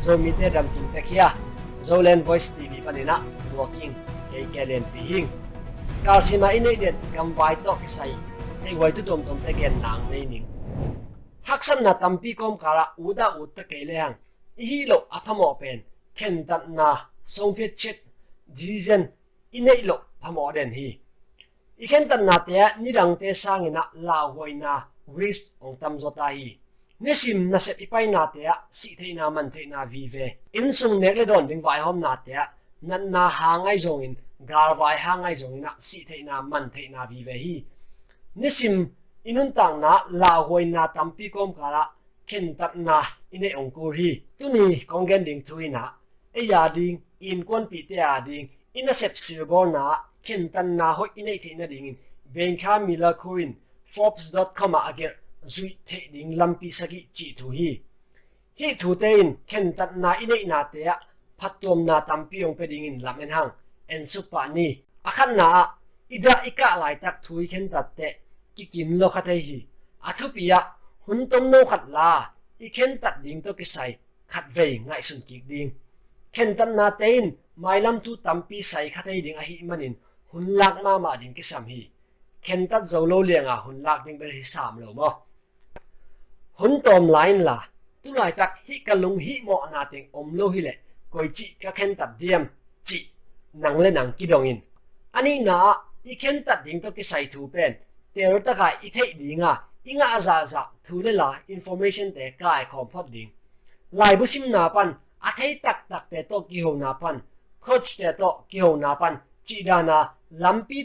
zomi te ram king te khia zolen voice tv panina walking ke kelen pi hing kalsima inei den gam vai to kisai te wai tu tom tom te gen nang nei ning haksan na tampi kom kara uda ut ta ke le hang hi lo aphamo pen ken dat na song phet chet dizen inei lo phamo den hi iken tan na te ni rang te sangina la hoina risk ong tam zota hi nisim na sep ipai na te si te na man the na vi ve. In sung nek le don ding vai hom na te nan na ha ngai zong in, gar vai ha ngai zong na si te na man the na vi ve hi. Nisim inun tang na, la hoi na tampi kom kara ken tap na, ine ong kur hi. Tu ni, kong gen ding tuina e ya ding, in kon pi te ya ding ina sep silbor na, ken tan na ho ine the na ding in. Benka mila kurin forbes.com a ager zui the ding lampi sagi chi thu hi. Hi thu te in ken tat na ine na te a. Phatom na tampi ong pe ding in lamen hang. En su pa ni. Akhan na ida ika lai tak thui ken tat te. Ki kin lo kha te hi. Athu pia hun tom no khat la. I ken tat ding to ki sai. Khat ve ngai sun ki ding. Ken tat na tein mai lam tu tampi sai kha te ding a hi manin hun lak ma ma ding ki sam hi. Ken tat zo lo lianga hun lak ding ber hi sam lo mo hun tom line la tu lai tak hi ka lung hi mo na tiếng om lo hi le koi chi ka khen tat diam chi nang le nang ki dong in ani na i khen tat ding to ki sai thu pen ter ta ka i thei dinga inga za za thu le la information te kai khom phot ding lai bu sim na pan a thei tak tak te to ki ho na pan. Coach te to ki ho na pan. Chi da na lampi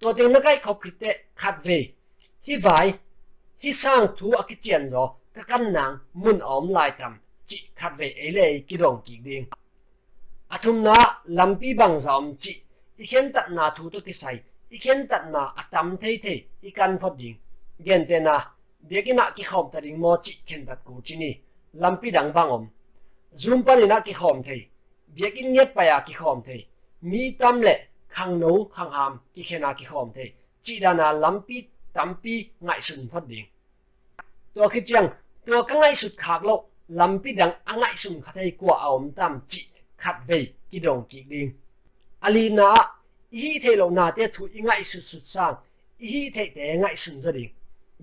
tôi tom a cái sam thei hoi thu te kai khom sang thu ở te na đó, các căn khat ve hi vai hi chỉ thu a ấy chen cái ka kan nang mun om lai tam chi khat ve chỉ, ý kiến dong ki thu athum na lampi bang zom chi ikhen tat na thu to ki sai ikhen tat na atam thei thei ikan phot ding gen te na biakina ki khom ta ding mo chi khen tat ku chi zoom pa ni na ki khom thei. Biakin cái pa ya ki khom thei. Mi tam le khang khăng khang ham ki khena ki khom thei chi da na lampi tampi ngai sun phot ding to ki chang to ka ngai sut khak lo lampi dang angai sun khathei kwa aom tam chi khat ve ki dong ki ding alina hi the lo na te thu ingai su su sang hi the te ngai sun za ding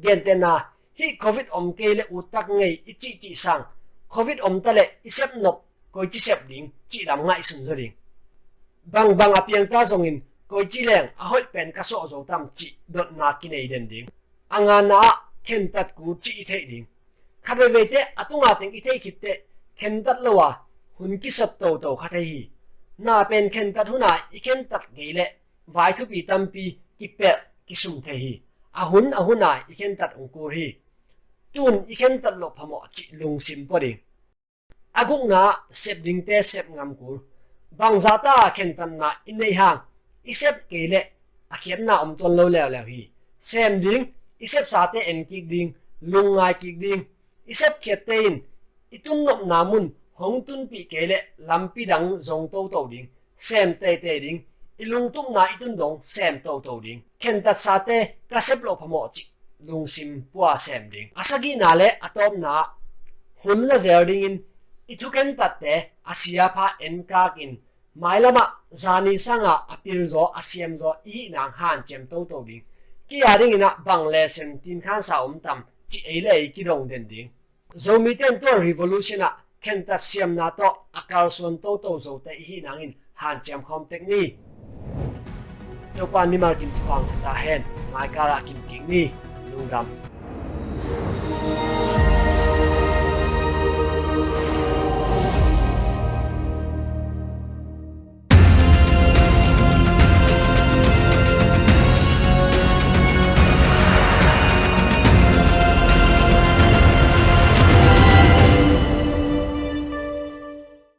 gen te na hi covid om ke le utak ngei i chi chi sang covid om ta le i sep nop koi chi sep ding chi dam ngai sun za ding bang bang apiang ta zong in. Koi chi leng. A hoi pen ka so zo tam chi dot na ki nei den ding. Anga na ken tat ku chi the ding. Khabe ve te atunga teng i the khit te, ken tat lo wa hun ki sat to to kha thei hi. Na pen ken tat huna, i ken tat ge le, vai thu pi tam pi ki pe ki sum the hi. A hun, a huna, i ken tat ong ko hi. Tun, i ken tat lo phamo chi lung sim po ding. Aguk na sep ding te, sep ngam kur bang za ta khen tan na in nei hang i sep ke le a khen na om ton lo le le hi. Sem ding i sep sa te en ki ding lung ngai ki ding. I sep khet te in i tun na mun hong tun pi ke le lampi dang zong to to ding. Sem te te ding, ilung tung na itun dong sem to to ding. Khen tat sa te ka sep lo phamo chi lung sim pua sem ding. Asagi na le atom na hun la zer ding in itu ken tat te asia pha en ka kin mailama zani sanga apil zo asiam zo, i nang han chem to to ding. Ki ya ding ina, bang le sen tin khan sa um tam, chi e ki dong den ding. Zomi ten to revolution a, khen ta siam na to akal suan to to zo te hi nang in han chem khom tek ni. To pan ni mar kim tuang ta hen, mai kara kim king ni lungam